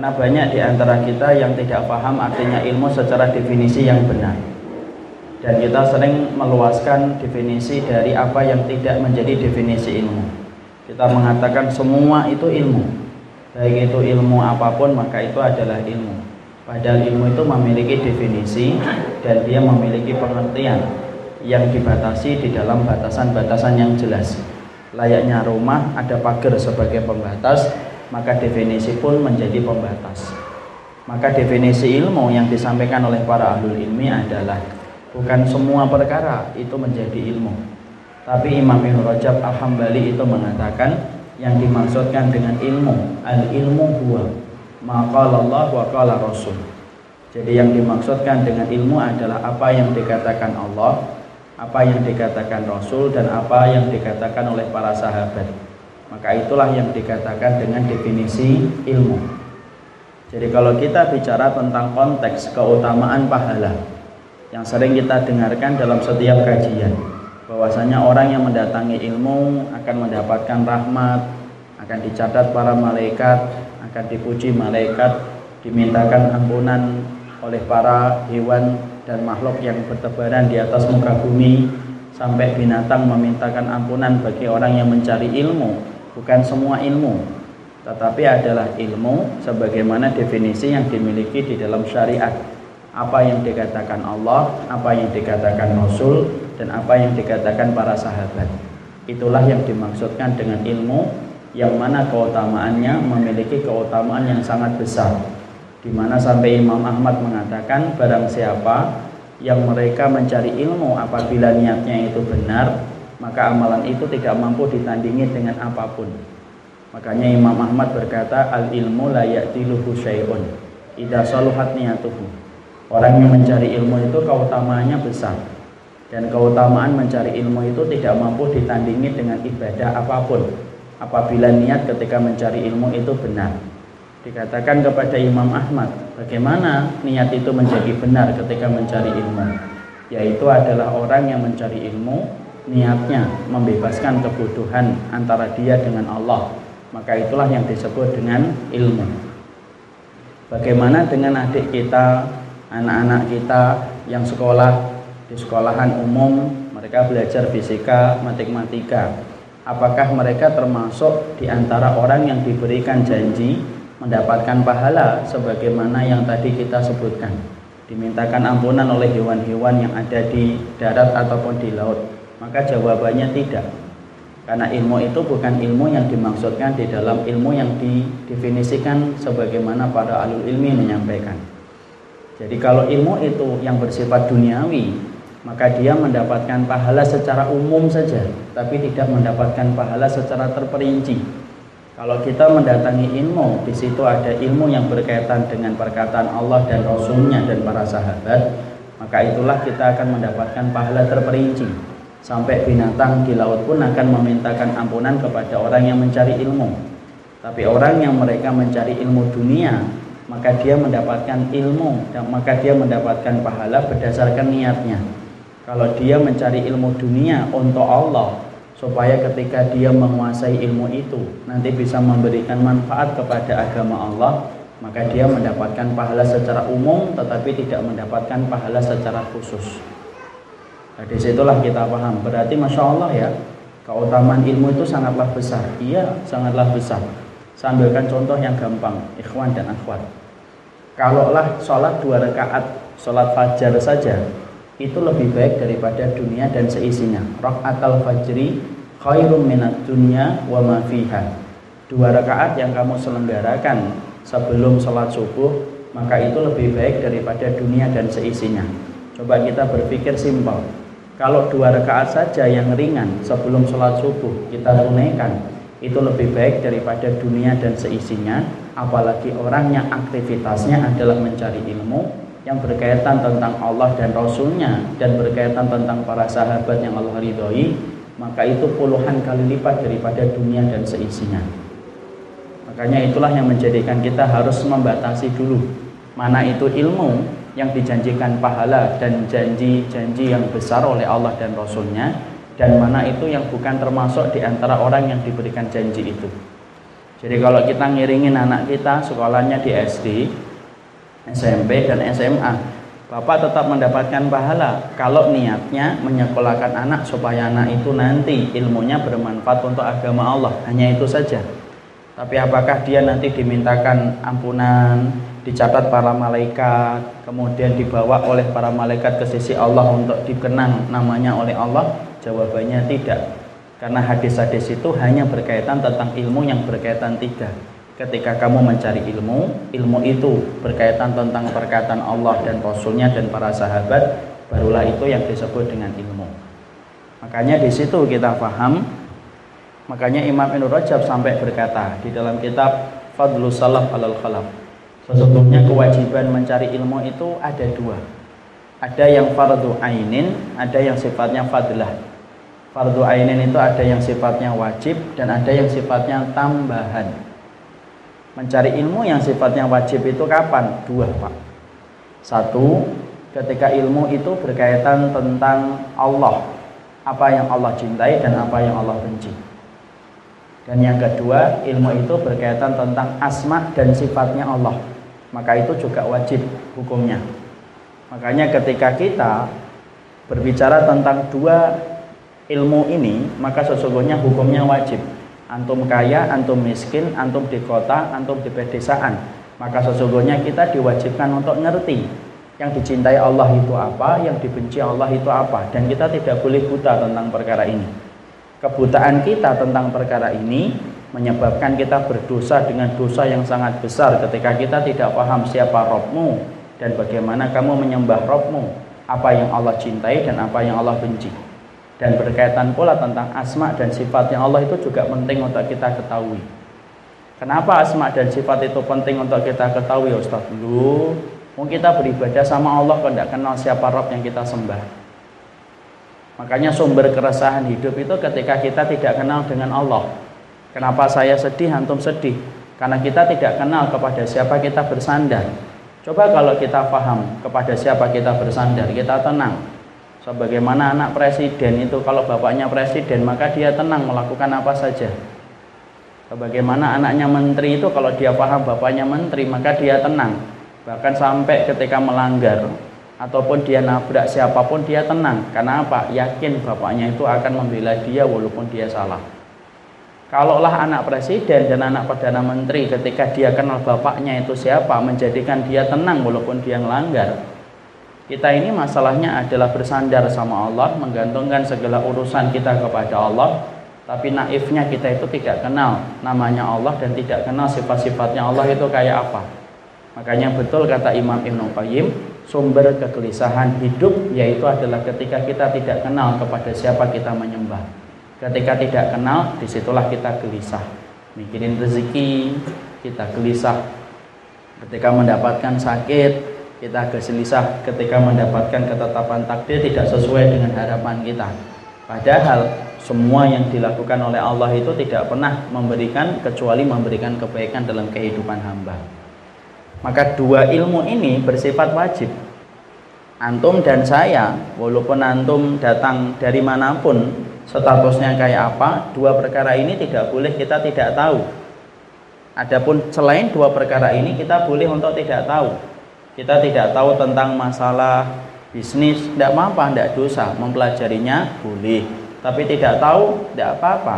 Karena banyak di antara kita yang tidak paham artinya ilmu secara definisi yang benar. Dan kita sering meluaskan definisi dari apa yang tidak menjadi definisi ilmu. Kita mengatakan semua itu ilmu. Baik itu ilmu apa pun maka itu adalah ilmu. Padahal ilmu itu memiliki definisi dan dia memiliki pengertian yang dibatasi di dalam batasan-batasan yang jelas. Layaknya rumah ada pagar sebagai pembatas, maka definisi pun menjadi pembatas. Maka definisi ilmu yang disampaikan oleh para ahlul ilmi adalah bukan semua perkara itu menjadi ilmu. Tapi Imam Ibn Rajab Al-Hambali itu mengatakan yang dimaksudkan dengan ilmu, al-ilmu huwa maqala Allah wa qala Rasul. Jadi yang dimaksudkan dengan ilmu adalah apa yang dikatakan Allah, apa yang dikatakan Rasul dan apa yang dikatakan oleh para sahabat. Maka itulah yang dikatakan dengan definisi ilmu. Jadi kalau kita bicara tentang konteks keutamaan pahala yang sering kita dengarkan dalam setiap kajian, bahwasanya orang yang mendatangi ilmu akan mendapatkan rahmat, akan dicatat para malaikat, akan dipuji malaikat, dimintakan ampunan oleh para hewan dan makhluk yang bertebaran di atas muka bumi sampai binatang memintakan ampunan bagi orang yang mencari ilmu bukan semua ilmu tetapi adalah ilmu sebagaimana definisi yang dimiliki di dalam syariat. Apa yang dikatakan Allah apa yang dikatakan Rasul dan apa yang dikatakan para sahabat. Itulah yang dimaksudkan dengan ilmu yang mana keutamaannya memiliki keutamaan yang sangat besar. Di mana sampai Imam Ahmad mengatakan barang siapa yang mereka mencari ilmu apabila niatnya itu benar maka amalan itu tidak mampu ditandingi dengan apa pun. Makanya Imam Ahmad berkata al ilmu la ya'tiluhu syai'un idza saluhat niyatuhu. Orang yang mencari ilmu itu keutamaannya besar. Dan keutamaan mencari ilmu itu tidak mampu ditandingi dengan ibadah apa pun apabila niat ketika mencari ilmu itu benar. Dikatakan kepada Imam Ahmad bagaimana niat itu menjadi benar ketika mencari ilmu? Yaitu adalah orang yang mencari ilmu niatnya membebaskan kebodohan antara dia dengan Allah. Maka itulah yang disebut dengan ilmu. Bagaimana dengan adik kita anak-anak kita yang sekolah? Di sekolahan umum mereka belajar fisika matematika. Apakah mereka termasuk di antara orang yang diberikan janji mendapatkan pahala sebagaimana yang tadi kita sebutkan? Dimintakan ampunan oleh hewan-hewan yang ada di darat ataupun di laut maka jawabannya tidak. Karena ilmu itu bukan ilmu yang dimaksudkan di dalam ilmu yang didefinisikan sebagaimana para alul ilmi menyampaikan. Jadi kalau ilmu itu yang bersifat duniawi maka dia mendapatkan pahala secara umum saja tapi tidak mendapatkan pahala secara terperinci. Kalau kita mendatangi ilmu, di situ ada ilmu yang berkaitan dengan perkataan Allah dan Rasulnya dan para sahabat, maka itulah kita akan mendapatkan pahala terperinci. Sampai binatang di laut pun akan memintakan ampunan kepada orang yang mencari ilmu. Tapi orang yang mereka mencari ilmu dunia, maka dia mendapatkan ilmu dan maka dia mendapatkan pahala berdasarkan niatnya. Kalau dia mencari ilmu dunia untuk Allah, supaya ketika dia menguasai ilmu itu nanti bisa memberikan manfaat kepada agama Allah maka dia mendapatkan pahala secara umum tetapi tidak mendapatkan pahala secara khusus nah, di situlah kita paham berarti Masya Allah ya keutamaan ilmu itu sangatlah besar iya sangatlah besar sambilkan contoh yang gampang ikhwan dan akhwat kalaulah sholat dua rakaat sholat fajar saja itu lebih baik daripada dunia dan seisinya. Rakaat al-fajri khairum minat dunya wa ma fiha. Dua rakaat yang kamu selenggarakan sebelum sholat subuh maka itu lebih baik daripada dunia dan seisinya. Coba kita berpikir simpel. Kalau dua rakaat saja yang ringan sebelum sholat subuh kita tunaikan itu lebih baik daripada dunia dan seisinya. Apalagi orang yang aktivitasnya adalah mencari ilmu yang berkaitan tentang Allah dan Rasulnya dan berkaitan tentang para sahabat yang Allah ridhoi maka itu puluhan kali lipat daripada dunia dan seisinya. Makanya itulah yang menjadikan kita harus membatasi dulu mana itu ilmu yang dijanjikan pahala dan janji-janji yang besar oleh Allah dan Rasulnya dan mana itu yang bukan termasuk di antara orang yang diberikan janji itu Jadi kalau kita ngiringin anak kita sekolahnya di SD, SMP dan SMA, Bapak tetap mendapatkan pahala kalau niatnya menyekolahkan anak supaya anak itu nanti ilmunya bermanfaat untuk agama Allah. Hanya itu saja. Tapi apakah dia nanti dimintakan ampunan, dicatat para malaikat, kemudian dibawa oleh para malaikat ke sisi Allah untuk dikenang namanya oleh Allah? Jawabannya tidak. Karena hadis-hadis itu hanya berkaitan tentang ilmu yang berkaitan tiga. Ketika kamu mencari ilmu, ilmu itu berkaitan tentang perkataan Allah dan Rasulnya dan para sahabat, barulah itu yang disebut dengan ilmu. Makanya di situ kita paham. Makanya Imam Ibn Rajab sampai berkata di dalam kitab Fadlu Salaf alal Khalaf. Sesungguhnya kewajiban mencari ilmu itu ada dua. Ada yang fardu ainin, ada yang sifatnya fadlah Fardu ainin itu ada yang sifatnya wajib dan ada yang sifatnya tambahan. Mencari ilmu yang sifatnya wajib itu kapan? Dua, Pak. Satu, ketika ilmu itu berkaitan tentang Allah. Apa yang Allah cintai dan apa yang Allah benci. Dan yang kedua, ilmu itu berkaitan tentang asma dan sifatnya Allah. Maka itu juga wajib hukumnya. Makanya ketika kita berbicara tentang dua ilmu ini maka sesungguhnya hukumnya wajib antum kaya, antum miskin, antum di kota, antum di pedesaan maka sesungguhnya kita diwajibkan untuk ngerti yang dicintai Allah itu apa, yang dibenci Allah itu apa dan kita tidak boleh buta tentang perkara ini kebutaan kita tentang perkara ini menyebabkan kita berdosa dengan dosa yang sangat besar ketika kita tidak paham siapa Robmu dan bagaimana kamu menyembah Robmu apa yang Allah cintai dan apa yang Allah benci dan berkaitan pula tentang asma dan sifat yang Allah itu juga penting untuk kita ketahui. Kenapa asma dan sifat itu penting untuk kita ketahui Ustaz? Lu, mau kita beribadah sama Allah kok tidak kenal siapa Rob yang kita sembah. Makanya sumber keresahan hidup itu ketika kita tidak kenal dengan Allah. Kenapa saya sedih, antum sedih? Karena kita tidak kenal kepada siapa kita bersandar. Coba kalau kita paham kepada siapa kita bersandar, kita tenang sebagaimana anak presiden itu kalau bapaknya presiden maka dia tenang melakukan apa saja sebagaimana anaknya menteri itu kalau dia paham bapaknya menteri maka dia tenang bahkan sampai ketika melanggar ataupun dia nabrak siapa pun dia tenang karena apa yakin bapaknya itu akan membela dia walaupun dia salah kalaulah anak presiden dan anak perdana menteri ketika dia kenal bapaknya itu siapa menjadikan dia tenang walaupun dia melanggar kita ini masalahnya adalah bersandar sama Allah, menggantungkan segala urusan kita kepada Allah. Tapi naifnya kita itu tidak kenal namanya Allah dan tidak kenal sifat-sifatnya Allah itu kayak apa. Makanya betul kata Imam Ibn Qayyim, sumber kegelisahan hidup yaitu adalah ketika kita tidak kenal kepada siapa kita menyembah. Ketika tidak kenal, di situlah kita gelisah. Mikirin rezeki, kita gelisah. Ketika mendapatkan sakit, kita gelisah ketika mendapatkan ketetapan takdir tidak sesuai dengan harapan kita. Padahal semua yang dilakukan oleh Allah itu tidak pernah memberikan kecuali memberikan kebaikan dalam kehidupan hamba. Maka dua ilmu ini bersifat wajib. Antum dan saya, walaupun antum datang dari mana pun, statusnya kayak apa, dua perkara ini tidak boleh kita tidak tahu. Adapun selain dua perkara ini kita boleh untuk tidak tahu kita tidak tahu tentang masalah bisnis tidak apa-apa tidak dosa mempelajarinya boleh tapi tidak tahu tidak apa-apa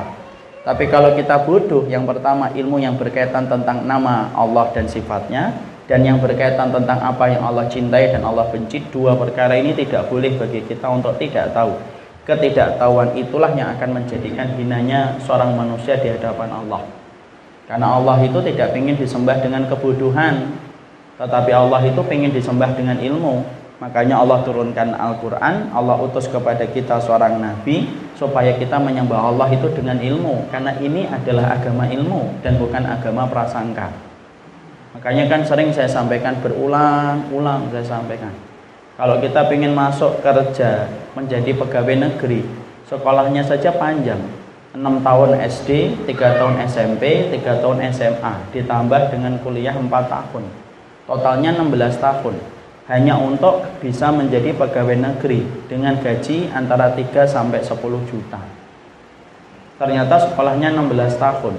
tapi kalau kita bodoh yang pertama ilmu yang berkaitan tentang nama Allah dan sifatnya dan yang berkaitan tentang apa yang Allah cintai dan Allah benci dua perkara ini tidak boleh bagi kita untuk tidak tahu ketidaktahuan itulah yang akan menjadikan hinanya seorang manusia di hadapan Allah karena Allah itu tidak ingin disembah dengan kebodohan tetapi Allah itu ingin disembah dengan ilmu. Makanya Allah turunkan Al-Quran, Allah utus kepada kita seorang Nabi, supaya kita menyembah Allah itu dengan ilmu. Karena ini adalah agama ilmu, dan bukan agama prasangka. Makanya kan sering saya sampaikan berulang-ulang saya sampaikan. Kalau kita ingin masuk kerja, menjadi pegawai negeri, sekolahnya saja panjang. 6 tahun SD, 3 tahun SMP, 3 tahun SMA, ditambah dengan kuliah 4 tahun totalnya 16 tahun hanya untuk bisa menjadi pegawai negeri dengan gaji antara 3 sampai 10 juta. Ternyata sekolahnya 16 tahun.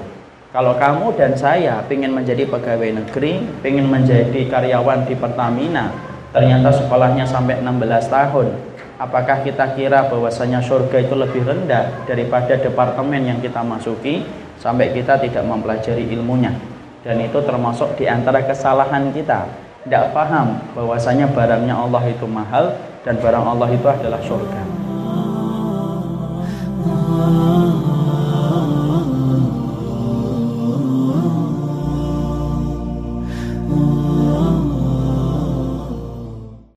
Kalau kamu dan saya ingin menjadi pegawai negeri, ingin menjadi karyawan di Pertamina, ternyata sekolahnya sampai 16 tahun, apakah kita kira bahwasanya surga itu lebih rendah daripada departemen yang kita masuki sampai kita tidak mempelajari ilmunya? Dan itu termasuk di antara kesalahan kita, tidak paham bahwasanya barangnya Allah itu mahal dan barang Allah itu adalah surga.